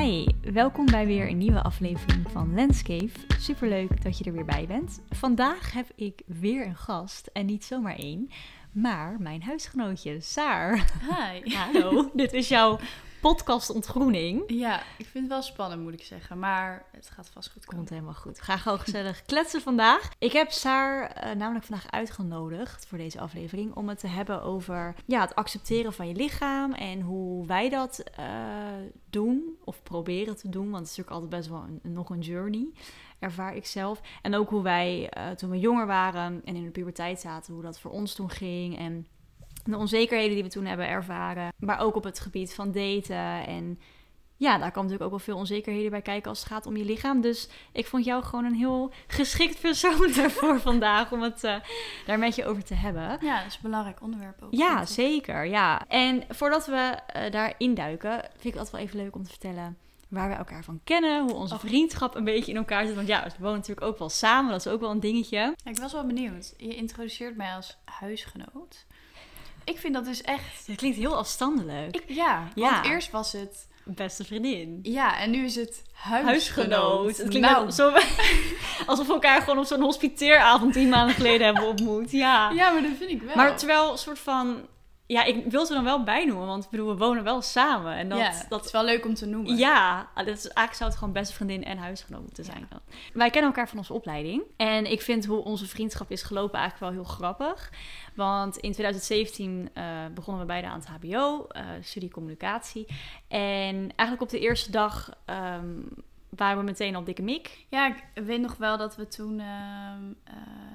Hi, welkom bij weer een nieuwe aflevering van Landscape. Superleuk dat je er weer bij bent. Vandaag heb ik weer een gast en niet zomaar één, maar mijn huisgenootje Saar. Hi. Hallo, dit is jouw podcast Ontgroening. Ja, ik vind het wel spannend moet ik zeggen, maar het gaat vast goed komen. Komt helemaal goed. Ga gewoon gezellig kletsen vandaag. Ik heb Saar eh, namelijk vandaag uitgenodigd voor deze aflevering om het te hebben over ja, het accepteren van je lichaam en hoe wij dat eh, doen of proberen te doen. Want het is natuurlijk altijd best wel een, nog een journey, ervaar ik zelf. En ook hoe wij eh, toen we jonger waren en in de puberteit zaten, hoe dat voor ons toen ging en de onzekerheden die we toen hebben ervaren. Maar ook op het gebied van daten. En ja, daar kan natuurlijk ook wel veel onzekerheden bij kijken als het gaat om je lichaam. Dus ik vond jou gewoon een heel geschikt persoon ervoor vandaag om het uh, daar met je over te hebben. Ja, dat is een belangrijk onderwerp ook. Ja, zeker. Ja. En voordat we uh, daar induiken, vind ik het altijd wel even leuk om te vertellen waar we elkaar van kennen, hoe onze vriendschap een beetje in elkaar zit. Want ja, we wonen natuurlijk ook wel samen, dat is ook wel een dingetje. Ja, ik was wel benieuwd. Je introduceert mij als huisgenoot. Ik vind dat dus echt... Het klinkt heel afstandelijk. Ik, ja, ja, want eerst was het... Beste vriendin. Ja, en nu is het huisgenoot. Het klinkt nou. zo, alsof we elkaar gewoon op zo'n hospiteeravond tien maanden geleden hebben ontmoet. Ja. ja, maar dat vind ik wel. Maar terwijl een soort van ja, ik wil ze dan wel bijnoemen, want ik bedoel, we wonen wel samen. En dat, ja, dat is wel leuk om te noemen. Ja, dat is, eigenlijk zou het gewoon beste vriendin en huisgenoot moeten zijn dan. Wij kennen elkaar van onze opleiding. En ik vind hoe onze vriendschap is gelopen eigenlijk wel heel grappig. Want in 2017 uh, begonnen we beide aan het hbo, uh, studie communicatie. En eigenlijk op de eerste dag... Um, waren we meteen al dikke mik. Ja, ik weet nog wel dat we toen... Uh,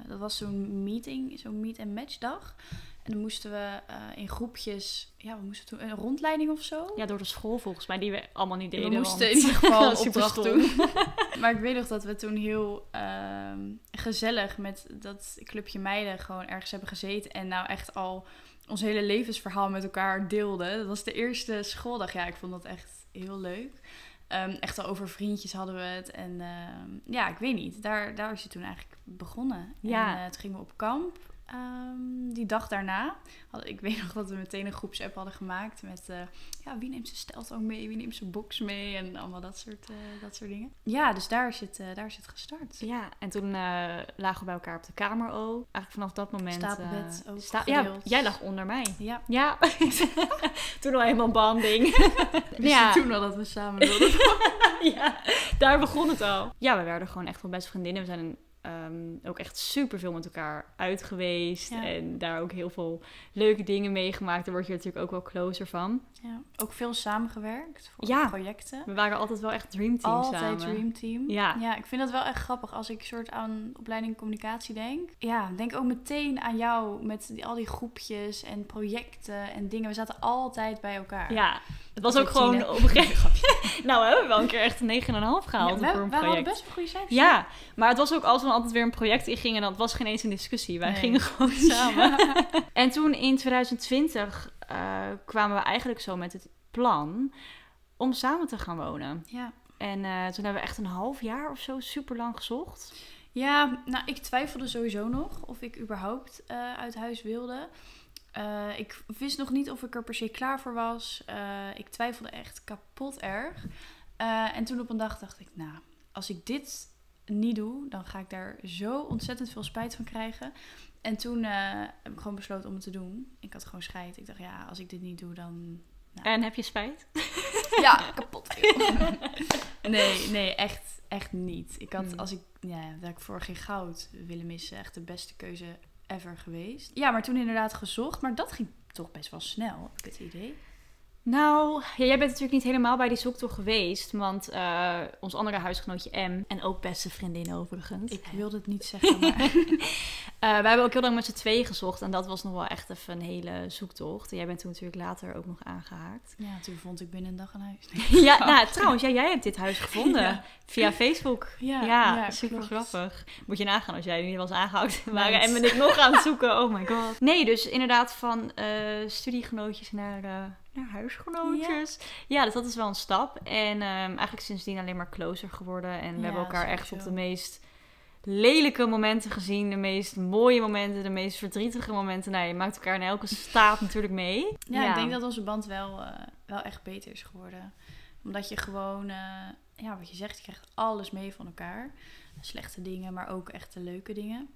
dat was zo'n meeting, zo'n meet-and-match dag. En dan moesten we uh, in groepjes, ja, we moesten toen een rondleiding of zo. Ja, door de school volgens mij, die we allemaal niet deden. We moesten in ieder geval een opdracht doen. maar ik weet nog dat we toen heel uh, gezellig met dat clubje meiden gewoon ergens hebben gezeten. En nou echt al ons hele levensverhaal met elkaar deelden. Dat was de eerste schooldag. Ja, ik vond dat echt heel leuk. Um, echt al over vriendjes hadden we het. En uh, ja, ik weet niet. Daar, daar is het toen eigenlijk begonnen. Ja. En uh, toen gingen we op kamp. Um, die dag daarna, had, ik weet nog dat we meteen een groepsapp hadden gemaakt met uh, ja, wie neemt zijn steltang mee, wie neemt zijn box mee en allemaal dat soort, uh, dat soort dingen. Ja, dus daar is het, uh, daar is het gestart. Ja, en toen lagen we bij elkaar op de kamer ook. Eigenlijk vanaf dat moment. Stapelbed ook sta Ja, jij lag onder mij. Ja. Ja. toen al helemaal banding. dus ja. toen al dat we samen wilden. ja, daar begon het al. Ja, we werden gewoon echt wel best vriendinnen. We zijn een Um, ook echt super veel met elkaar uit geweest. En daar ook heel veel leuke dingen meegemaakt. Daar word je natuurlijk ook wel closer van. Ja. Ook veel samengewerkt voor ja. projecten. We waren altijd wel echt dreamteam altijd samen. Altijd dreamteam. Ja. ja, ik vind dat wel echt grappig als ik soort aan opleiding communicatie denk. Ja, denk ook meteen aan jou met die, al die groepjes en projecten en dingen. We zaten altijd bij elkaar. Ja, het was ook gewoon op een gegeven Nou, we hebben wel een keer echt een 9,5 gehaald ja, we, voor een project. We hadden best wel goede cijfers. Ja, maar het was ook als we altijd weer een project ingingen, en dat was geen eens een discussie. Wij gingen gewoon samen. en toen in 2020 uh, kwamen we eigenlijk zo met het plan om samen te gaan wonen. Ja. En uh, toen hebben we echt een half jaar of zo super lang gezocht. Ja, nou, ik twijfelde sowieso nog of ik überhaupt uh, uit huis wilde. Uh, ik wist nog niet of ik er per se klaar voor was. Uh, ik twijfelde echt kapot erg. En toen op een dag dacht ik, nou, als ik dit niet doe, dan ga ik daar zo ontzettend veel spijt van krijgen. En toen heb ik gewoon besloten om het te doen. Ik had gewoon scheid. Ik dacht, ja, als ik dit niet doe, dan. Nou. En heb je spijt? Ja, kapot. nee, nee, echt, echt niet. Ik had, hmm. als ik, ja, dat ik voor geen goud willen missen, echt de beste keuze ever geweest. Ja, maar toen inderdaad gezocht. Maar dat ging toch best wel snel, heb ik het idee. Nou, ja, jij bent natuurlijk niet helemaal bij die zoektocht geweest. Want uh, ons andere huisgenootje M, en ook beste vriendin overigens. Ik wilde het niet zeggen, maar... uh, we hebben ook heel lang met z'n twee gezocht. En dat was nog wel echt even een hele zoektocht. En jij bent toen natuurlijk later ook nog aangehaakt. Ja, toen vond ik binnen een dag een huis. ja, nou trouwens, ja, jij hebt dit huis gevonden. Via Facebook. Ja, ja, super grappig. Moet je nagaan als jij niet was aangehaakt waren. En ben ik nog aan het zoeken. Oh my god. Nee, dus inderdaad van uh, studiegenootjes naar naar huisgenootjes. Ja. dus dat is wel een stap. En um, eigenlijk sindsdien alleen maar closer geworden. En we hebben elkaar echt op de meest lelijke momenten gezien. De meest mooie momenten, de meest verdrietige momenten. Nee, je maakt elkaar in elke staat natuurlijk mee. Ja, ik denk dat onze band wel, uh, wel echt beter is geworden. Omdat je gewoon, eh, ja, wat je zegt, je krijgt alles mee van elkaar. Slechte dingen, maar ook echt de leuke dingen.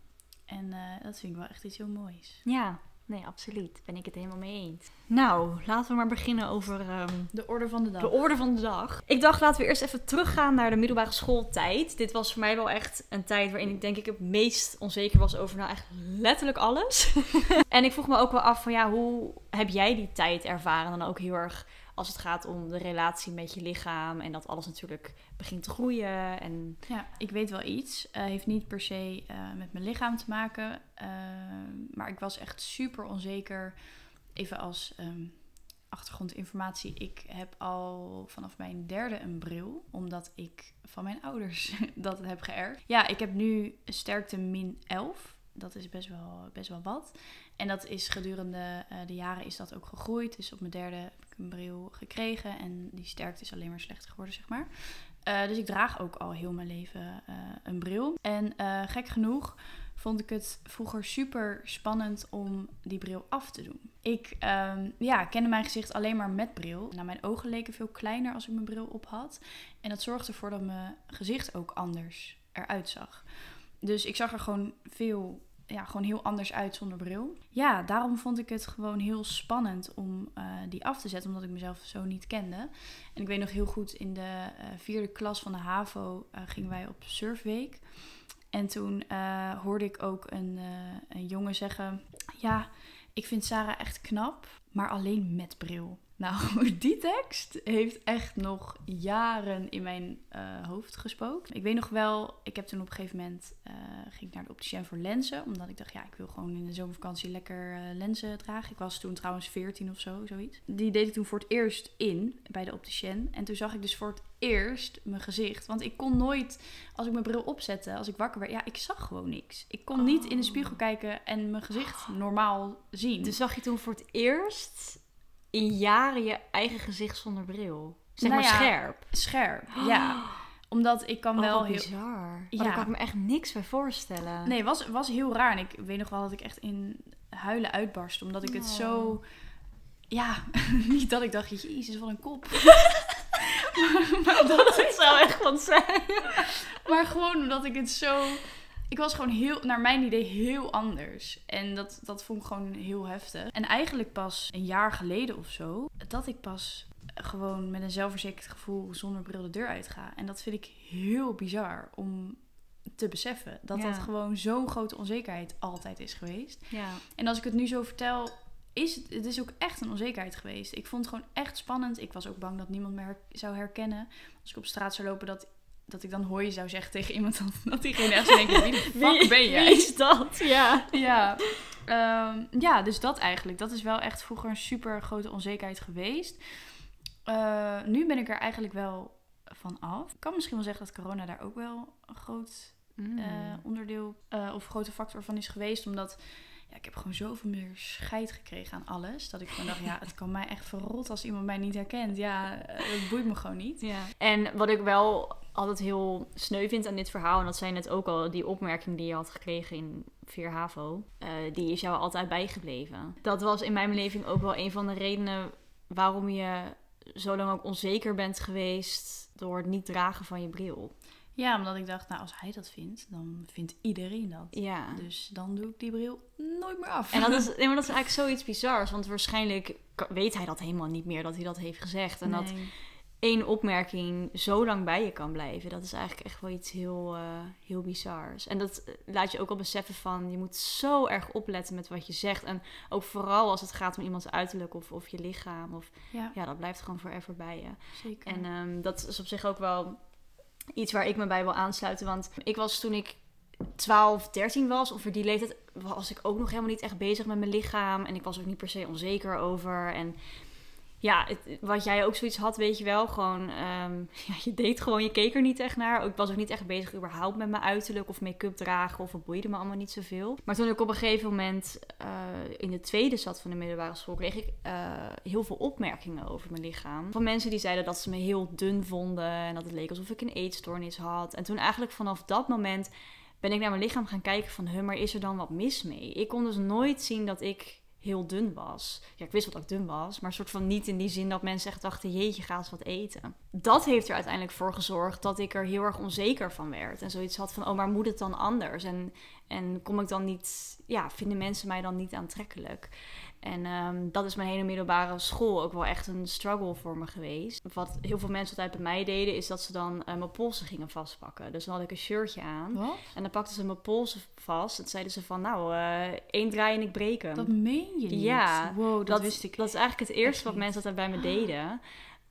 En eh, dat vind ik wel echt iets heel moois. Ja, nee, absoluut. Ben ik het helemaal mee eens. Nou, laten we maar beginnen over ehm, De orde van de dag. de orde van de dag. Ik dacht, laten we eerst even teruggaan naar de middelbare schooltijd. Dit was voor mij wel echt een tijd waarin ik denk ik het meest onzeker was over nou echt letterlijk alles. en ik vroeg me ook wel af van ja, hoe heb jij die tijd ervaren? Dan ook heel erg als het gaat om de relatie met je lichaam en dat alles natuurlijk begint te groeien. En Ja, ik weet wel iets. Eh heeft niet per se eh, met mijn lichaam te maken. eh, maar ik was echt super onzeker. Even als ehm, achtergrondinformatie. Ik heb al vanaf mijn derde een bril. Omdat ik van mijn ouders dat heb geërfd. Ja, ik heb nu sterkte min 11. Dat is best wel, best wel wat. En dat is gedurende de jaren is dat ook gegroeid. Dus op mijn derde een bril gekregen. En die sterkte is alleen maar slechter geworden, zeg maar. Eh, dus ik draag ook al heel mijn leven eh, een bril. En eh, gek genoeg vond ik het vroeger super spannend om die bril af te doen. Ik ehm, ja, kende mijn gezicht alleen maar met bril. Nou, mijn ogen leken veel kleiner als ik mijn bril op had. En dat zorgde ervoor dat mijn gezicht ook anders eruit zag. Dus ik zag er gewoon veel, ja, gewoon heel anders uit zonder bril. Ja, daarom vond ik het gewoon heel spannend om eh, die af te zetten, omdat ik mezelf zo niet kende. En ik weet nog heel goed, in de eh, vierde klas van de HAVO eh, gingen wij op surfweek. En toen hoorde ik ook een, een jongen zeggen: Ja, ik vind Sarah echt knap, maar alleen met bril. Nou, die tekst heeft echt nog jaren in mijn eh, hoofd gespookt. Ik weet nog wel, ik heb toen op een gegeven moment eh, ging ik naar de opticien voor lenzen. Omdat ik dacht, ja, ik wil gewoon in de zomervakantie lekker eh, lenzen dragen. Ik was toen trouwens 14 of zo, zoiets. Die deed ik toen voor het eerst in bij de opticien. En toen zag ik dus voor het eerst mijn gezicht. Want ik kon nooit, als ik mijn bril opzette, als ik wakker werd, ja, ik zag gewoon niks. Ik kon niet in de spiegel kijken en mijn gezicht normaal zien. dus zag je toen voor het eerst in jaren je eigen gezicht zonder bril. Zeg Nou maar ja, scherp. Scherp, ja. Omdat ik kan Oh, wel heel... bizar. Maar Ja. Daar kan ik me echt niks bij voorstellen. Nee, was, was heel raar. En ik weet nog wel dat ik echt in huilen uitbarstte. Omdat ik het Oh. zo... Ja, niet dat ik dacht, jezus, wat een kop. maar, dat, Het zou echt wat zijn. maar gewoon omdat ik het zo... Ik was gewoon heel, naar mijn idee, heel anders. En dat, dat vond ik gewoon heel heftig. En eigenlijk pas een jaar geleden of zo, dat ik pas gewoon met een zelfverzekerd gevoel zonder bril de deur uitga. En dat vind ik heel bizar om te beseffen. Dat Ja. dat gewoon zo'n grote onzekerheid altijd is geweest. Ja. En als ik het nu zo vertel, is het, het is ook echt een onzekerheid geweest. Ik vond het gewoon echt spannend. Ik was ook bang dat niemand me her- zou herkennen. Als ik op straat zou lopen, dat, dat ik dan hooi zou zeggen tegen iemand. Dat, dat diegene echt denken, wie de fuck ben jij? Wie is dat? Ja. Ja. Ehm, ja, dus dat eigenlijk. Dat is wel echt vroeger een super grote onzekerheid geweest. Eh, nu ben ik er eigenlijk wel van af. Ik kan misschien wel zeggen dat corona daar ook wel een groot Mm. eh, onderdeel eh, of grote factor van is geweest. Omdat ja, ik heb gewoon zoveel meer scheid gekregen aan alles. Dat ik gewoon dacht, ja, het kan mij echt verrot als iemand mij niet herkent. Ja, eh, het boeit me gewoon niet. Ja. En wat ik wel altijd heel sneu vind aan dit verhaal, en dat zei net ook al, die opmerking die je had gekregen in 4 HAVO, eh, die is jou altijd bijgebleven. Dat was in mijn beleving ook wel een van de redenen waarom je zo lang ook onzeker bent geweest door het niet dragen van je bril. Ja, omdat ik dacht, nou, als hij dat vindt, dan vindt iedereen dat. Ja. Dus dan doe ik die bril nooit meer af. En dat is, nee, maar dat is eigenlijk zoiets bizars, want waarschijnlijk weet hij dat helemaal niet meer dat hij dat heeft gezegd. En dat één opmerking zo lang bij je kan blijven. Dat is eigenlijk echt wel iets heel, eh, heel bizars. En dat eh, laat je ook al beseffen van... je moet zo erg opletten met wat je zegt. En ook vooral als het gaat om iemands uiterlijk of, of je lichaam. Of, Ja, ja, dat blijft gewoon forever bij je. zeker. En ehm, dat is op zich ook wel iets waar ik me bij wil aansluiten. Want ik was toen ik 12, 13 was, of voor die leeftijd, was ik ook nog helemaal niet echt bezig met mijn lichaam. En ik was ook niet per se onzeker over. En ja, wat jij ook zoiets had, weet je wel. Gewoon, ehm, ja, je deed gewoon, je keek er niet echt naar. Ik was ook niet echt bezig überhaupt met mijn uiterlijk of make-up dragen. Of het boeide me allemaal niet zoveel. Maar toen ik op een gegeven moment eh, in de tweede zat van de middelbare school, kreeg ik eh, heel veel opmerkingen over mijn lichaam. Van mensen die zeiden dat ze me heel dun vonden. En dat het leek alsof ik een eetstoornis had. En toen eigenlijk vanaf dat moment ben ik naar mijn lichaam gaan kijken van... Huh, maar is er dan wat mis mee? Ik kon dus nooit zien dat ik heel dun was. Ja, ik wist wat ik dun was, maar soort van niet in die zin dat mensen echt dachten, jeetje, ga eens wat eten. Dat heeft er uiteindelijk voor gezorgd dat ik er heel erg onzeker van werd. En zoiets had van, oh, maar moet het dan anders? En, en kom ik dan niet, ja, vinden mensen mij dan niet aantrekkelijk? En ehm, dat is mijn hele middelbare school ook wel echt een struggle voor me geweest. Wat heel veel mensen altijd bij mij deden, is dat ze dan uh, mijn polsen gingen vastpakken. Dus dan had ik een shirtje aan. Wat? En dan pakten ze mijn polsen vast. En zeiden ze van, nou, uh, één draai en ik breek hem. Dat meen je niet? Ja. Wow, dat, wist ik Dat is eigenlijk het eerste wat mensen altijd bij me deden.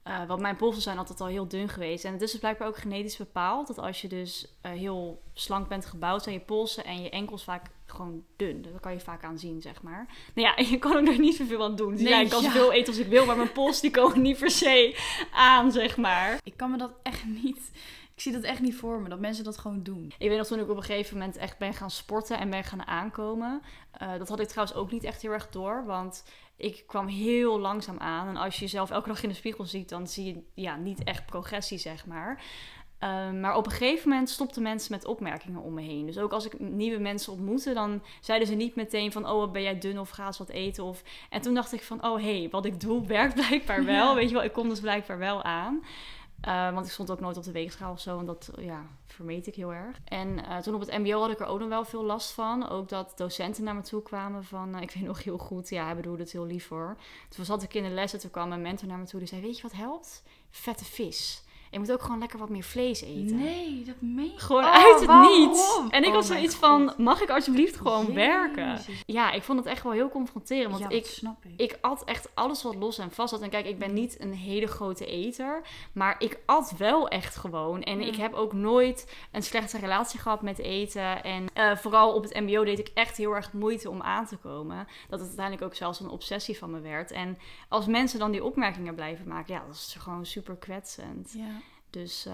Uh, want mijn polsen zijn altijd al heel dun geweest. En het is dus blijkbaar ook genetisch bepaald. Dat als je dus uh, heel slank bent gebouwd, zijn je polsen en je enkels vaak gewoon dun. Dat kan je vaak aan zien, zeg maar. Nou ja, je kan er niet zoveel aan doen. Dus Nee, ja, ik kan ja. zoveel eten als ik wil, maar mijn polsen die komen niet per se aan, zeg maar. Ik kan me dat echt niet... Ik zie dat echt niet voor me, dat mensen dat gewoon doen. Ik weet nog toen ik op een gegeven moment echt ben gaan sporten en ben gaan aankomen. Uh, dat had ik trouwens ook niet echt heel erg door, want ik kwam heel langzaam aan. En als je jezelf elke dag in de spiegel ziet, dan zie je ja, niet echt progressie, zeg maar. Uh, maar op een gegeven moment stopten mensen met opmerkingen om me heen. Dus ook als ik nieuwe mensen ontmoette, dan zeiden ze niet meteen van... oh, ben jij dun of ga eens wat eten? Of... En toen dacht ik van, oh, hé, hey, wat ik doe werkt blijkbaar wel. Ja. Weet je wel, ik kom dus blijkbaar wel aan. Uh, want ik stond ook nooit op de weegschaal of zo. En dat ja, vermeed ik heel erg. En uh, toen op het mbo had ik er ook nog wel veel last van. Ook dat docenten naar me toe kwamen van... Uh, ik weet nog heel goed, ja, hij bedoelde het heel lief voor. Toen zat ik in de les en toen kwam mijn mentor naar me toe. Die zei, weet je wat helpt? Vette vis. Je moet ook gewoon lekker wat meer vlees eten. Nee, dat meen je Gewoon oh, uit het waarom? niets. En ik oh had zoiets van, mag ik alsjeblieft gewoon Jezus. werken? Ja, ik vond het echt wel heel confronterend. Want ja, ik, snap ik. ik at echt alles wat los en vast zat. En kijk, ik ben niet een hele grote eter. Maar ik at wel echt gewoon. En Ja. ik heb ook nooit een slechte relatie gehad met eten. En uh, vooral op het mbo deed ik echt heel erg moeite om aan te komen. Dat het uiteindelijk ook zelfs een obsessie van me werd. En als mensen dan die opmerkingen blijven maken, ja, dat is gewoon super kwetsend. Ja. Dus uh,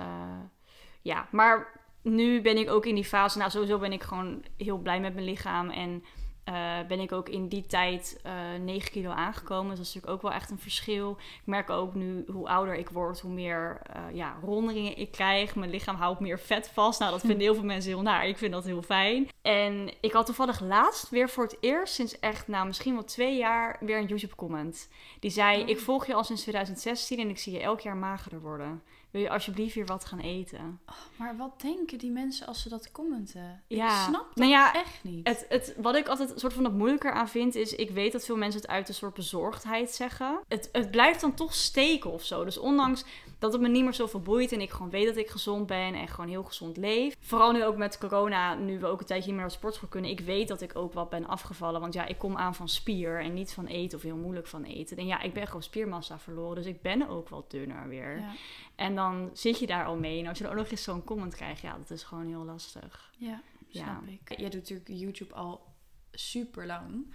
ja, maar nu ben ik ook in die fase. Nou, sowieso ben ik gewoon heel blij met mijn lichaam. En uh, ben ik ook in die tijd uh, 9 kilo aangekomen. Dus dat is natuurlijk ook wel echt een verschil. Ik merk ook nu hoe ouder ik word, hoe meer uh, ja, rondingen ik krijg. Mijn lichaam houdt meer vet vast. Nou, dat vinden heel veel mensen heel naar. Ik vind dat heel fijn. En ik had toevallig laatst weer voor het eerst sinds echt, nou misschien wel twee jaar, weer een YouTube comment. Die zei, Oh. ik volg je al sinds 2016 en ik zie je elk jaar magerder worden. Wil je alsjeblieft weer wat gaan eten? Oh, maar wat denken die mensen als ze dat commenten? Ja. Ik snap dat Nou ja, echt niet. Het, het, wat ik altijd een soort van het moeilijker aan vind, is ik weet dat veel mensen het uit een soort bezorgdheid zeggen. Het, het blijft dan toch steken of zo. Dus ondanks dat het me niet meer zoveel boeit en ik gewoon weet dat ik gezond ben en gewoon heel gezond leef. Vooral nu ook met corona, nu we ook een tijdje niet meer naar sportschool kunnen. Ik weet dat ik ook wat ben afgevallen, want ja, ik kom aan van spier en niet van eten of heel moeilijk van eten. En ja, ik ben gewoon spiermassa verloren, dus ik ben ook wel dunner weer. Ja. En dan zit je daar al mee. En als je dan ook nog eens zo'n comment krijgt, ja, dat is gewoon heel lastig. Ja, Ja. snap ik. Jij doet natuurlijk YouTube al super lang.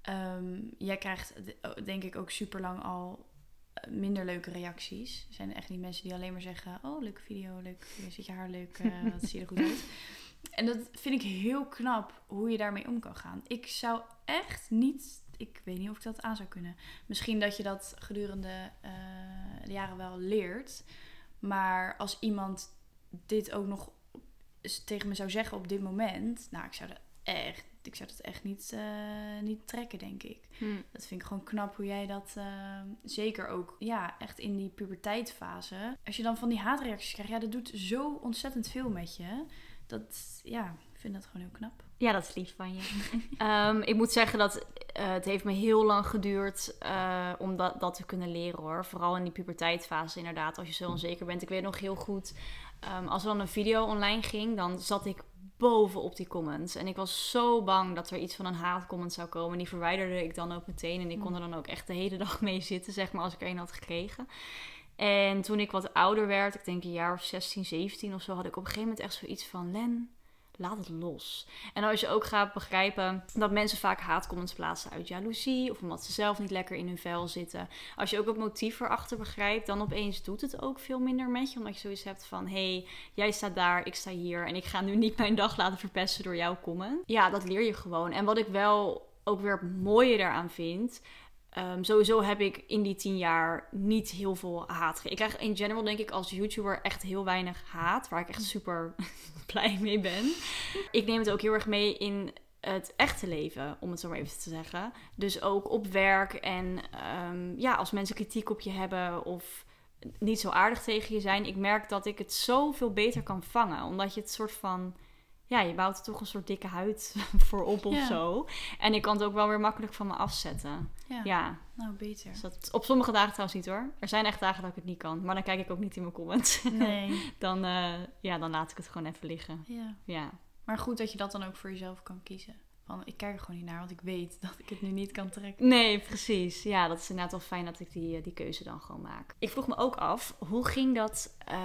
Ehm, jij krijgt d- denk ik ook super lang al eh, minder leuke reacties. Er zijn echt niet mensen die alleen maar zeggen: Oh, leuke video, leuk, je zit je haar leuk, eh, wat zie je er goed uit. En dat vind ik heel knap hoe je daarmee om kan gaan. Ik zou echt niet, ik weet niet of ik dat aan zou kunnen. Misschien dat je dat gedurende eh, jaren wel leert. Maar als iemand dit ook nog tegen me zou zeggen op dit moment, nou, ik zou dat echt, ik zou dat echt niet, eh, niet trekken, denk ik. Dat vind ik gewoon knap hoe jij dat, eh, zeker ook, ja, echt in die puberteitfase. Als je dan van die haatreacties krijgt, ja, dat doet zo ontzettend veel met je. Dat, ja, vind dat gewoon heel knap. Ja, dat is lief van je. um, ik moet zeggen dat uh, het heeft me heel lang geduurd uh, om dat, dat te kunnen leren hoor. Vooral in die puberteitfase inderdaad, als je zo onzeker bent. Ik weet nog heel goed, um, als er dan een video online ging, dan zat ik bovenop die comments. En ik was zo bang dat er iets van een haatcomment zou komen. Die verwijderde ik dan ook meteen. En ik kon er dan ook echt de hele dag mee zitten, zeg maar, als ik er een had gekregen. En toen ik wat ouder werd, ik denk een jaar of 16, 17 of zo, had ik op een gegeven moment echt zoiets van... Len, laat het los. En als je ook gaat begrijpen dat mensen vaak haatcomments plaatsen uit jaloezie... of omdat ze zelf niet lekker in hun vel zitten. Als je ook het motief erachter begrijpt, dan opeens doet het ook veel minder met je. Omdat je zoiets hebt van, hé, hey, jij staat daar, ik sta hier... en ik ga nu niet mijn dag laten verpesten door jouw comment. Ja, dat leer je gewoon. En wat ik wel ook weer het mooie daaraan vind... Um, sowieso heb ik in die tien jaar niet heel veel haat gekregen. Ik krijg in general denk ik als YouTuber echt heel weinig haat. Waar ik echt super blij mee ben. Ik neem het ook heel erg mee in het echte leven, om het zo maar even te zeggen. Dus ook op werk en ehm, ja, als mensen kritiek op je hebben of niet zo aardig tegen je zijn, ik merk dat ik het zoveel beter kan vangen. Omdat je het soort van, ja, je bouwt er toch een soort dikke huid voor op of Ja. zo. En ik kan het ook wel weer makkelijk van me afzetten. Ja, Ja, nou beter. dus dat, op sommige dagen trouwens niet hoor. Er zijn echt dagen dat ik het niet kan. Maar dan kijk ik ook niet in mijn comments. Nee. dan, eh, ja, dan laat ik het gewoon even liggen. Ja. Ja. Maar goed dat je dat dan ook voor jezelf kan kiezen. Van, ik kijk er gewoon niet naar, want ik weet dat ik het nu niet kan trekken. Nee, precies. Ja, dat is inderdaad wel fijn dat ik die, eh, die keuze dan gewoon maak. Ik vroeg me ook af, hoe ging dat eh,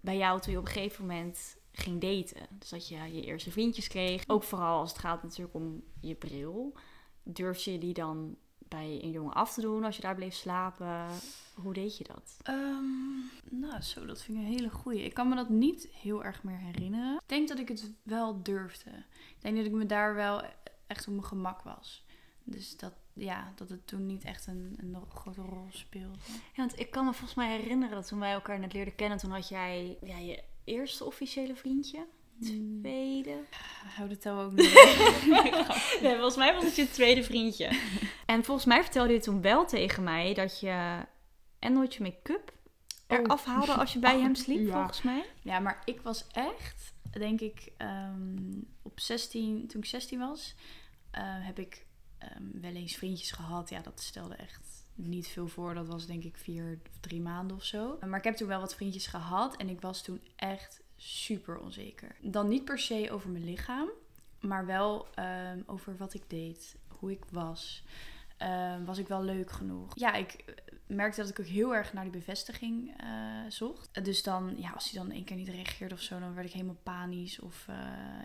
bij jou toen je op een gegeven moment ging daten? Dus dat je je eerste vriendjes kreeg. Ook vooral als het gaat natuurlijk om je bril. Durfde je die dan bij een jongen af te doen als je daar bleef slapen? Hoe deed je dat? Ehm, nou, zo, dat vind ik een hele goeie. Ik kan me dat niet heel erg meer herinneren. Ik denk dat ik het wel durfde. Ik denk dat ik me daar wel echt op mijn gemak was. Dus dat, ja, dat het toen niet echt een, een grote rol speelde. Ja, want ik kan me volgens mij herinneren dat toen wij elkaar net leerden kennen, toen had jij ja, je eerste officiële vriendje. Hmm. Tweede. Hou de tel ook niet. Nee, volgens mij was het je tweede vriendje. En volgens mij vertelde je toen wel tegen mij dat je en nooit je make-up eraf haalde als je bij hem sliep, Ja. volgens mij. Ja, maar ik was echt, denk ik, ehm, op 16, toen ik 16 was, eh, heb ik ehm, wel eens vriendjes gehad. Ja, dat stelde echt niet veel voor. Dat was denk ik vier of drie maanden of zo. Maar ik heb toen wel wat vriendjes gehad en ik was toen echt super onzeker. Dan niet per se over mijn lichaam, maar wel ehm, over wat ik deed, hoe ik was. Ehm, was ik wel leuk genoeg? Ja, ik eh, merkte dat ik ook heel erg naar die bevestiging eh, zocht. Dus dan, ja, als hij dan één keer niet reageerde of zo, dan werd ik helemaal panisch. Of eh,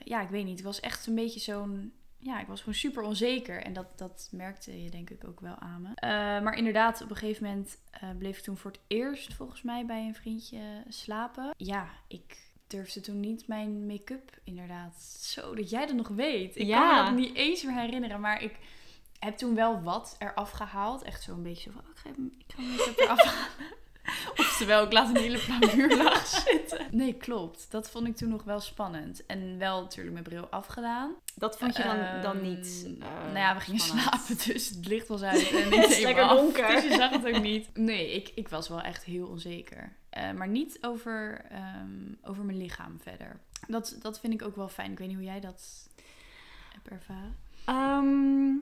ja, ik weet niet. Het was echt een beetje zo'n. Ja, ik was gewoon super onzeker. En dat, dat merkte je denk ik ook wel aan me. Eh, maar inderdaad, op een gegeven moment eh, bleef ik toen voor het eerst volgens mij bij een vriendje slapen. Ja, ik durfde toen niet mijn make-up inderdaad. Zo, dat jij dat nog weet. Ik kan me dat niet eens meer herinneren. Maar ik heb toen wel wat eraf gehaald. Echt zo'n beetje zo van, oh, ik ga, ik ga mijn make-up eraf halen. Oftewel, ik laat een hele plamuur laag zitten. Nee, klopt. Dat vond ik toen nog wel spannend. En wel natuurlijk mijn bril afgedaan. Dat vond je dan, Ehm, dan niet. eh, nou ja, we gingen spannend. slapen, dus het licht was uit. En Het is lekker af, donker. Dus je zag het ook niet. Nee, ik, ik was wel echt heel onzeker. Eh, maar niet over, ehm, over mijn lichaam verder. Dat, dat vind ik ook wel fijn. Ik weet niet hoe jij dat hebt ervaren. Ehm,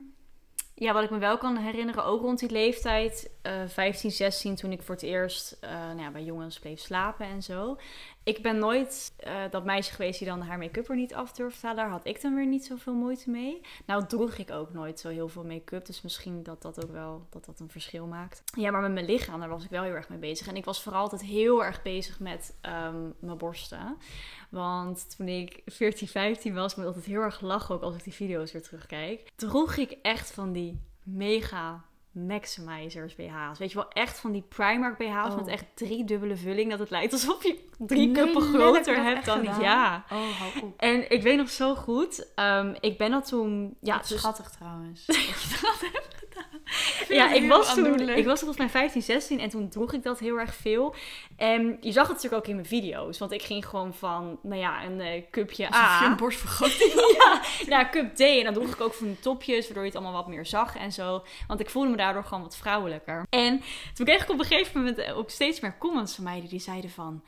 ja, wat ik me wel kan herinneren, ook rond die leeftijd, eh 15, 16, toen ik voor het eerst eh, nou ja, bij jongens bleef slapen en zo. Ik ben nooit eh, dat meisje geweest die dan haar make-up er niet af durfde halen. Daar had ik dan weer niet zoveel moeite mee. Nou droeg ik ook nooit zo heel veel make-up, dus misschien dat dat ook wel dat dat een verschil maakt. Ja, maar met mijn lichaam, daar was ik wel heel erg mee bezig. En ik was vooral altijd heel erg bezig met ehm, mijn borsten. Want toen ik 14, 15 was, moet ik altijd heel erg lachen ook als ik die video's weer terugkijk. Droeg ik echt van die mega maximizers BH's. Weet je wel, echt van die Primark BH's Oh. met echt drie dubbele vulling. Dat het lijkt alsof je drie Nee, kuppen groter dat hebt dan gedaan? Ja. Oh, hou op. En ik weet nog zo goed, ehm, ik ben dat toen... Ja, Ja, dus- schattig trouwens. dat ja, ik was, toen, ik was volgens mij 15, 16 en toen droeg ik dat heel erg veel. En je zag het natuurlijk ook in mijn video's. Want ik ging gewoon van, nou ja, een eh, cupje Alsof A. je een borstvergroting ja, naar cup D. En dan droeg ik ook van die topjes, waardoor je het allemaal wat meer zag en zo. Want ik voelde me daardoor gewoon wat vrouwelijker. En toen kreeg ik op een gegeven moment ook steeds meer comments van mij die zeiden van...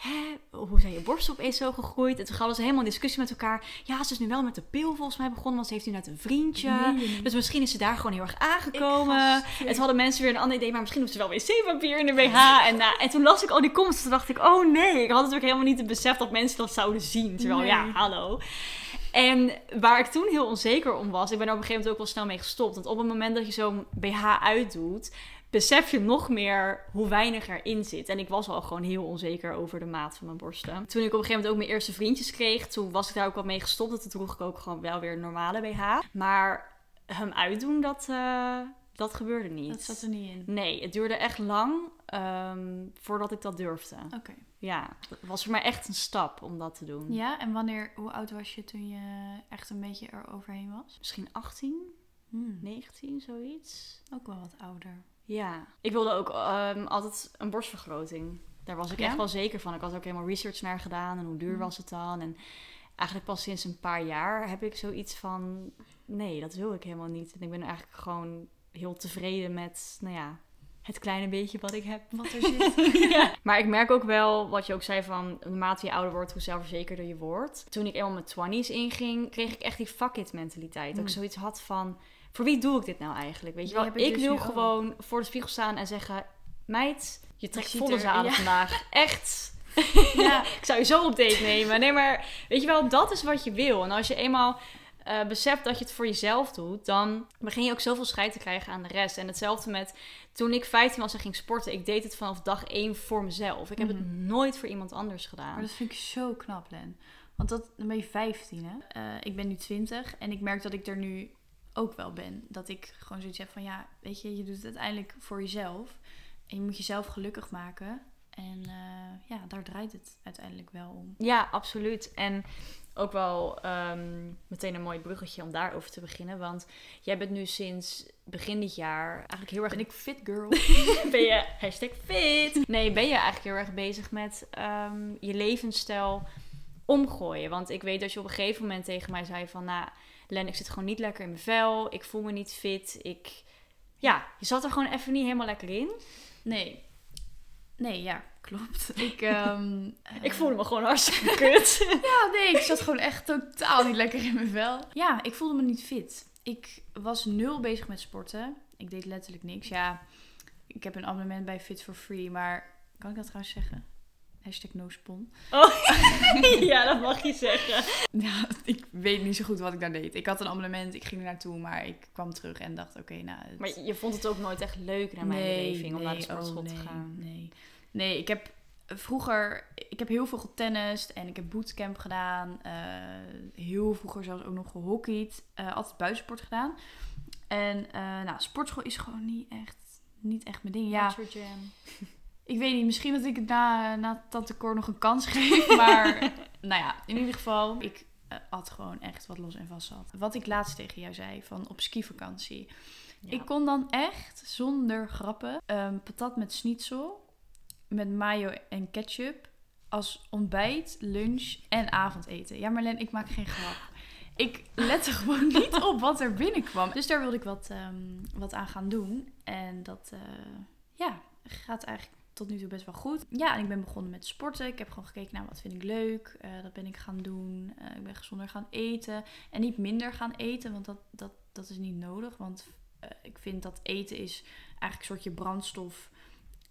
Hè, hoe zijn je borsten opeens zo gegroeid? En toen hadden ze helemaal een discussie met elkaar. Ja, ze is nu wel met de pil volgens mij begonnen, want ze heeft nu net een vriendje. Dus misschien is ze daar gewoon heel erg aangekomen. En toen hadden mensen weer een ander idee, maar misschien hoeft ze wel wc-papier in de BH. En, nou, en toen las ik al die comments, toen dacht ik, oh nee. Ik had natuurlijk helemaal niet het besef dat mensen dat zouden zien. Terwijl, Nee. ja, hallo. En waar ik toen heel onzeker om was, ik ben er op een gegeven moment ook wel snel mee gestopt. Want op het moment dat je zo'n BH uitdoet, besef je nog meer hoe weinig erin zit. En ik was al gewoon heel onzeker over de maat van mijn borsten. Toen ik op een gegeven moment ook mijn eerste vriendjes kreeg, toen was ik daar ook wel mee gestopt. Dat toen droeg ik ook gewoon wel weer een normale BH. Maar hem uitdoen, dat, eh, dat gebeurde niet. Dat zat er niet in. Nee, het duurde echt lang ehm, voordat ik dat durfde. Oké. Ja, het was voor mij echt een stap om dat te doen. Ja, en wanneer, hoe oud was je toen je echt een beetje er overheen was? Misschien 18, Hmm, 19, zoiets. Ook wel wat ouder. Ja, ik wilde ook ehm, altijd een borstvergroting. Daar was ik Ja? echt wel zeker van. Ik had ook helemaal research naar gedaan en hoe duur Mhm. was het dan. En eigenlijk pas sinds een paar jaar heb ik zoiets van... Nee, dat wil ik helemaal niet. En ik ben eigenlijk gewoon heel tevreden met, nou ja, het kleine beetje wat ik heb. Wat er zit. ja. Maar ik merk ook wel, wat je ook zei van, naarmate je ouder wordt, hoe zelfverzekerder je wordt. Toen ik eenmaal mijn 20s inging, kreeg ik echt die fuck it mentaliteit. Dat ik Mm. zoiets had van, voor wie doe ik dit nou eigenlijk? Weet je wel, heb ik dus wil ook. gewoon voor de spiegel staan en zeggen, meid, je trekt volle zalen ja. vandaag. Echt. ja, Ik zou je zo op date nemen. Nee, maar weet je wel, dat is wat je wil. En als je eenmaal eh, beseft dat je het voor jezelf doet, dan begin je ook zoveel scheid te krijgen aan de rest. En hetzelfde met toen ik 15 was en ging sporten. Ik deed het vanaf dag 1 voor mezelf. Ik heb het Mhm. nooit voor iemand anders gedaan. maar dat vind ik zo knap, Len. Want dat, dan ben je 15, hè? Eh, ik ben nu 20 en ik merk dat ik er nu ook wel ben. Dat ik gewoon zoiets heb van, ja, weet je, je doet het uiteindelijk voor jezelf. En je moet jezelf gelukkig maken. En eh, ja, daar draait het uiteindelijk wel om. Ja, absoluut. En ook wel ehm, meteen een mooi bruggetje om daarover te beginnen. Want jij bent nu sinds begin dit jaar eigenlijk heel erg... Ben ik fit girl? ben je hashtag fit? Nee, ben je eigenlijk heel erg bezig met ehm, je levensstijl omgooien. Want ik weet dat je op een gegeven moment tegen mij zei van... Nou, Len, ik zit gewoon niet lekker in mijn vel. Ik voel me niet fit. Ik... Ja, je zat er gewoon even niet helemaal lekker in. Nee. Nee, ja, klopt. Ik, ehm, Ik eh, voelde me gewoon hartstikke kut. Ja, nee, ik zat gewoon echt totaal niet lekker in mijn vel. Ja, ik voelde me niet fit. Ik was nul bezig met sporten. Ik deed letterlijk niks. Ja, ik heb een abonnement bij Fit for Free, maar kan ik dat trouwens zeggen? Hashtag no spon. Oh, ja, dat mag je zeggen. Ja, ik weet niet zo goed wat ik daar deed. Ik had een abonnement, ik ging er naartoe, maar ik kwam terug en dacht, oké, nou... het- Maar je vond het ook nooit echt leuk naar mijn beleving om naar de nee, sportschool oh, te nee, gaan. Nee, nee, ik heb vroeger, ik heb heel veel getennist en ik heb bootcamp gedaan. eh, heel vroeger zelfs ook nog gehockeyd. eh, altijd buitensport gedaan. En eh, nou, sportschool is gewoon niet echt, niet echt mijn ding. Ja, ik weet niet, misschien dat ik het na, na Tante Cor nog een kans geef. Maar nou ja, in ieder geval, ik had gewoon echt wat los en vast zat. Wat ik laatst tegen jou zei, van op skivakantie. Ja. Ik kon dan echt, zonder grappen, ehm, patat met schnitzel, met mayo en ketchup, als ontbijt, lunch en avondeten. Ja, Marlen, ik maak geen grap. Ik lette gewoon niet op wat er binnenkwam. Dus daar wilde ik wat, ehm, wat aan gaan doen. En dat, eh, ja, gaat eigenlijk tot nu toe best wel goed. Ja, en ik ben begonnen met sporten. Ik heb gewoon gekeken naar wat vind ik leuk. Eh, dat ben ik gaan doen. Eh, ik ben gezonder gaan eten. En niet minder gaan eten, want dat, dat, dat is niet nodig. Want ik vind dat eten is eigenlijk een soortje brandstof.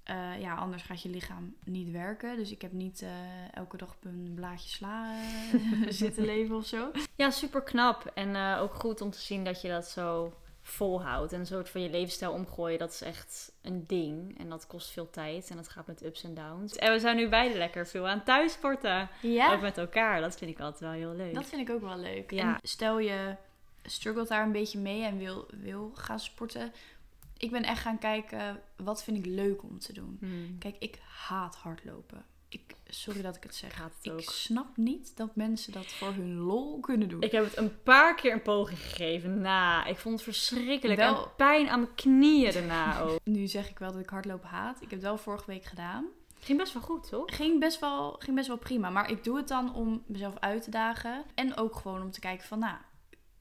Eh, ja, anders gaat je lichaam niet werken. Dus ik heb niet eh, elke dag op een blaadje sla eh, zitten leven of zo. Ja, super knap. En ook goed om te zien dat je dat zo volhoudt. En een soort van je levensstijl omgooien, dat is echt een ding. En dat kost veel tijd en dat gaat met ups en downs. En we zijn nu beide lekker veel aan thuissporten. Ook met elkaar. Dat vind ik altijd wel heel leuk. Dat vind ik ook wel leuk. Ja. En stel je struggelt daar een beetje mee en wil, wil gaan sporten. Ik ben echt gaan kijken, wat vind ik leuk om te doen. Hmm. Kijk, ik haat hardlopen. Ik, sorry dat ik het zeg. Haat het Ik snap niet dat mensen dat voor hun lol kunnen doen. Ik heb het een paar keer een poging gegeven. Nou, ik vond het verschrikkelijk. Wel- En pijn aan mijn knieën daarna ook. Nu zeg ik wel dat ik hardlopen haat. Ik heb het wel vorige week gedaan. Ging best wel goed, toch? Ging best, wel, ging best wel prima. Maar ik doe het dan om mezelf uit te dagen. En ook gewoon om te kijken van, nou,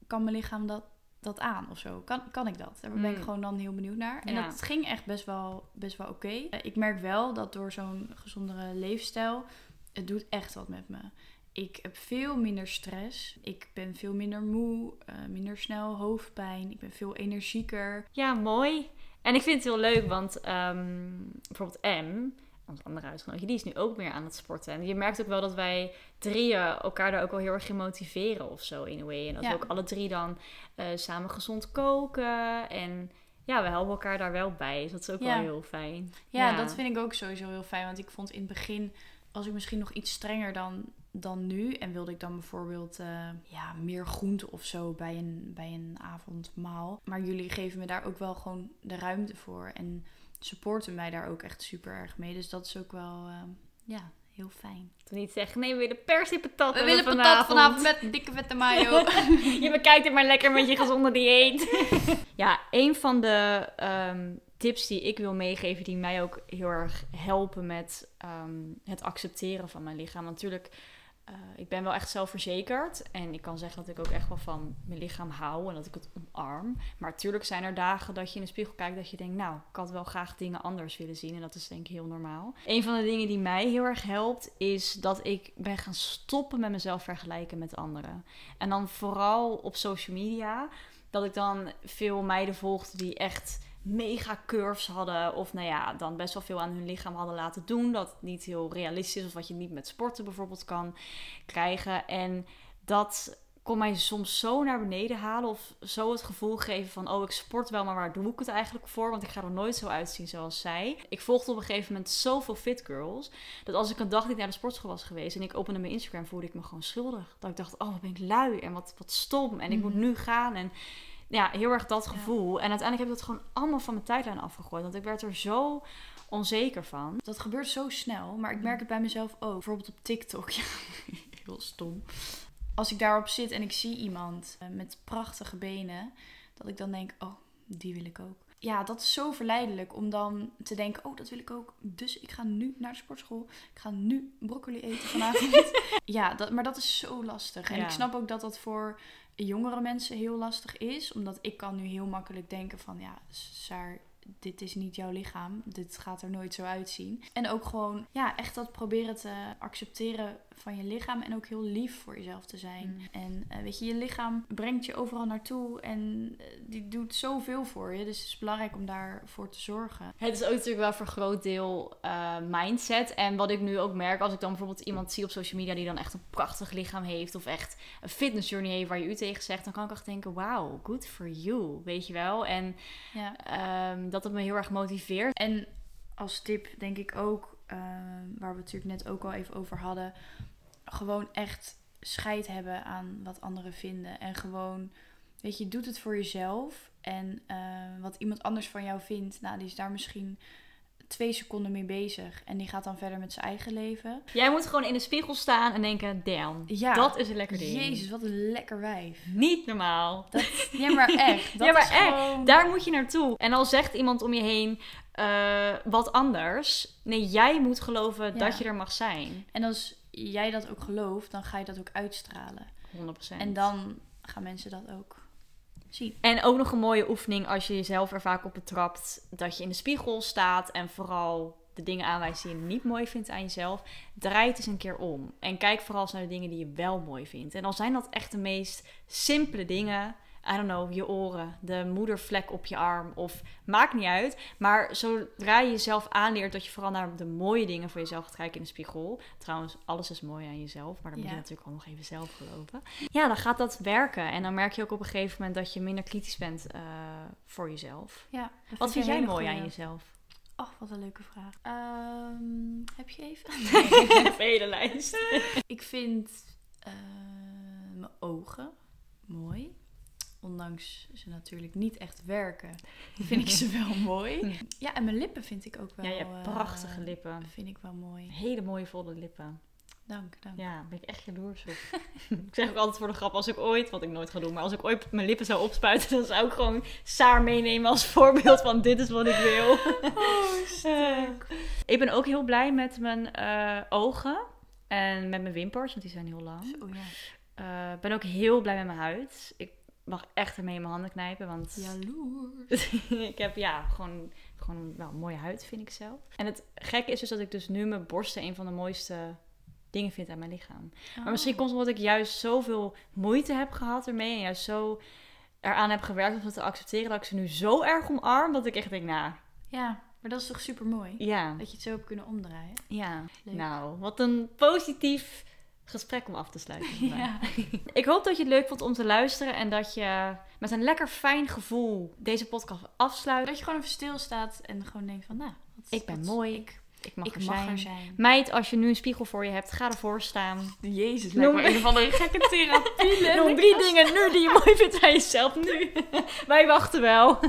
kan mijn lichaam dat, dat aan of zo? Kan, kan ik dat? Daar ben ik Mm. gewoon dan heel benieuwd naar. En Ja. dat ging echt best wel, best wel oké. Eh, Ik merk wel dat door zo'n gezondere leefstijl, het doet echt wat met me. Ik heb veel minder stress. Ik ben veel minder moe, eh, minder snel hoofdpijn. Ik ben veel energieker. Ja, mooi. En ik vind het heel leuk, want ehm, bijvoorbeeld M, ons andere huisgenootje, die is nu ook meer aan het sporten. En je merkt ook wel dat wij drieën elkaar daar ook wel heel erg in motiveren of zo, in a way. En dat Ja. we ook alle drie dan eh, samen gezond koken. En ja, we helpen elkaar daar wel bij. Dus dat is ook Ja. wel heel fijn. Ja, dat vind ik ook sowieso heel fijn. Want ik vond in het begin, was ik misschien nog iets strenger dan, dan nu. En wilde ik dan bijvoorbeeld eh, ja, meer groente of zo bij een, bij een avondmaal. Maar jullie geven me daar ook wel gewoon de ruimte voor. En supporten mij daar ook echt super erg mee. Dus dat is ook wel, eh, ja, heel fijn. Toen niet zeggen, nee, we willen per se patat We willen patat vanavond met dikke vette mayo. je bekijkt het maar lekker met je gezonde dieet. ja, een van de ehm, tips die ik wil meegeven, die mij ook heel erg helpen met ehm, het accepteren van mijn lichaam. Want Natuurlijk eh, ik ben wel echt zelfverzekerd. En ik kan zeggen dat ik ook echt wel van mijn lichaam hou en dat ik het omarm. Maar natuurlijk zijn er dagen dat je in de spiegel kijkt dat je denkt, nou, ik had wel graag dingen anders willen zien. En dat is denk ik heel normaal. Een van de dingen die mij heel erg helpt, is dat ik ben gaan stoppen met mezelf vergelijken met anderen. En dan vooral op social media. Dat ik dan veel meiden volgde die echt mega curves hadden. Of nou ja, dan best wel veel aan hun lichaam hadden laten doen. Dat niet heel realistisch is. Of wat je niet met sporten bijvoorbeeld kan krijgen. En dat kon mij soms zo naar beneden halen. Of zo het gevoel geven van: oh, ik sport wel, maar waar doe ik het eigenlijk voor? Want ik ga er nooit zo uitzien zoals zij. Ik volgde op een gegeven moment zoveel fit girls. Dat als ik een dag niet naar de sportschool was geweest en ik opende mijn Instagram, voelde ik me gewoon schuldig. Dat ik dacht: oh, wat ben ik lui en wat, wat stom. En ik moet mhm. nu gaan. En ja, heel erg dat gevoel. En uiteindelijk heb ik dat gewoon allemaal van mijn tijdlijn afgegooid. Want ik werd er zo onzeker van. Dat gebeurt zo snel, maar ik merk het bij mezelf ook. Bijvoorbeeld op TikTok. Ja, heel stom. Als ik daarop zit en ik zie iemand eh, met prachtige benen, dat ik dan denk, oh, die wil ik ook. Ja, dat is zo verleidelijk om dan te denken, oh, dat wil ik ook. Dus ik ga nu naar de sportschool. Ik ga nu broccoli eten vanavond. ja, dat, maar dat is zo lastig. En ik snap ook dat dat voor jongere mensen heel lastig is. Omdat ik kan nu heel makkelijk denken van ja, Saar, dit is niet jouw lichaam. Dit gaat er nooit zo uitzien. En ook gewoon, ja, echt dat proberen te accepteren van je lichaam en ook heel lief voor jezelf te zijn. Mm. En uh, weet je, je lichaam brengt je overal naartoe en uh, die doet zoveel voor je. Dus het is belangrijk om daarvoor te zorgen. Het is ook natuurlijk wel voor een groot deel uh, mindset. En wat ik nu ook merk, als ik dan bijvoorbeeld iemand zie op social media die dan echt een prachtig lichaam heeft of echt een fitness journey heeft waar je u tegen zegt, dan kan ik echt denken, wauw, good for you, weet je wel. En ja. um, dat het me heel erg motiveert. En als tip denk ik ook, ehm, waar we het natuurlijk net ook al even over hadden, gewoon echt scheid hebben aan wat anderen vinden. En gewoon, weet je, doet het voor jezelf. En uh, wat iemand anders van jou vindt, nou, die is daar misschien twee seconden mee bezig. En die gaat dan verder met zijn eigen leven. Jij moet gewoon in de spiegel staan en denken, damn, ja, dat is een lekker ding. Jezus, wat een lekker wijf. Niet normaal. Dat, ja, maar echt. Dat ja, maar echt. Gewoon... Daar moet je naartoe. En al zegt iemand om je heen uh, wat anders. Nee, jij moet geloven dat je er mag zijn. En als jij dat ook gelooft, dan ga je dat ook uitstralen. 100%. En dan gaan mensen dat ook En ook nog een mooie oefening als je jezelf er vaak op betrapt. Dat je in de spiegel staat en vooral de dingen aanwijst die je niet mooi vindt aan jezelf. Draai het eens een keer om. En kijk vooral naar de dingen die je wel mooi vindt. En dan zijn dat echt de meest simpele dingen I don't know, je oren, de moedervlek op je arm of maakt niet uit. Maar zodra je jezelf aanleert dat je vooral naar de mooie dingen voor jezelf gaat kijken in de spiegel. Trouwens, alles is mooi aan jezelf, maar dan moet je natuurlijk ook nog even zelf geloven. Ja, dan gaat dat werken. En dan merk je ook op een gegeven moment dat je minder kritisch bent uh, voor jezelf. Ja, Wat vind jij mooi aan jezelf? Ach, wat een leuke vraag. Um, heb je even? een hele lijst. ik vind uh, mijn ogen mooi ondanks ze natuurlijk niet echt werken, vind ik ze wel mooi. Ja, en mijn lippen vind ik ook wel... Ja, je hebt prachtige uh, lippen. Vind ik wel mooi. Hele mooie volle lippen. Dank, dank. Ja, ben ik echt jaloers op. ik zeg ook altijd voor de grap, als ik ooit, wat ik nooit ga doen, maar als ik ooit mijn lippen zou opspuiten, dan zou ik gewoon Saar meenemen als voorbeeld van dit is wat ik wil. oh, uh, ik ben ook heel blij met mijn uh, ogen en met mijn wimpers, want die zijn heel lang. Ik ja. ben ook heel blij met mijn huid. Ik mag echt ermee in mijn handen knijpen. Want Jaloers. ik heb ja, gewoon, gewoon wel een mooie huid, vind ik zelf. En het gekke is dus dat ik dus nu mijn borsten een van de mooiste dingen vind aan mijn lichaam. Maar misschien oh. komt het omdat ik juist zoveel moeite heb gehad ermee. En juist zo eraan heb gewerkt om het te accepteren. Dat ik ze nu zo erg omarm. Dat ik echt denk, nou... Ja, maar dat is toch super mooi? Ja. Dat je het zo hebt kunnen omdraaien. Ja. Nou, wat een positief gesprek om af te sluiten. Ja. ik hoop dat je het leuk vond om te luisteren en dat je met een lekker fijn gevoel deze podcast afsluit. Dat je gewoon even stilstaat en gewoon denkt van, nou, ik ben mooi. Ik, ik mag, er, zijn. zijn. Meid, als je nu een spiegel voor je hebt, ga ervoor staan. Jezus, noem een of andere gekke therapie. Noem drie dingen nu die je mooi vindt aan jezelf nu. Wij wachten wel.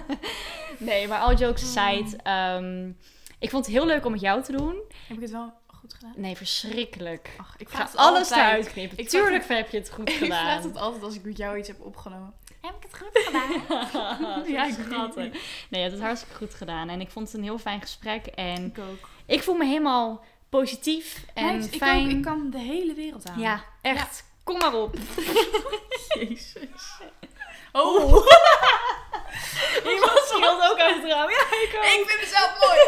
nee, maar all jokes aside. Um, ik vond het heel leuk om met jou te doen. Heb ik het wel Nee, verschrikkelijk. Ach, ik ga alles eruit knippen. Ik Tuurlijk heb je het goed gedaan. Ik vraag het altijd als ik met jou iets heb opgenomen. Heb ik het goed gedaan? ja, ik schattig. Nee, je hebt het hartstikke goed gedaan. En ik vond het een heel fijn gesprek. En ik ook. Ik voel me helemaal positief en ik, fijn. ook, ik kan de hele wereld aan. Ja, echt. Kom maar op. Jezus. Oh, Iemand schreeuwt ook uit het raam. Ja, ik ook. ik vind mezelf mooi.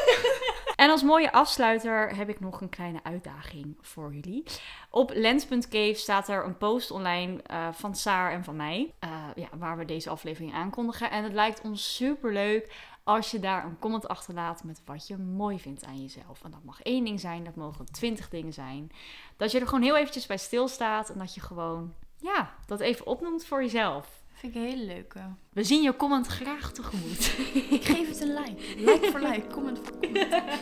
En als mooie afsluiter heb ik nog een kleine uitdaging voor jullie. Op lens.cave staat er een post online eh, van Saar en van mij. eh, ja, waar we deze aflevering aankondigen. En het lijkt ons super leuk als je daar een comment achterlaat met wat je mooi vindt aan jezelf. En dat mag één ding zijn, dat mogen twintig dingen zijn. Dat je er gewoon heel eventjes bij stilstaat en dat je gewoon, ja, dat even opnoemt voor jezelf. Vind ik een hele leuke. We zien je comment graag tegemoet. Ik geef het een like. Like voor like, comment voor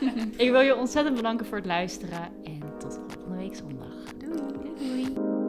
comment. Ik wil je ontzettend bedanken voor het luisteren en tot volgende week zondag. Doei. Doei.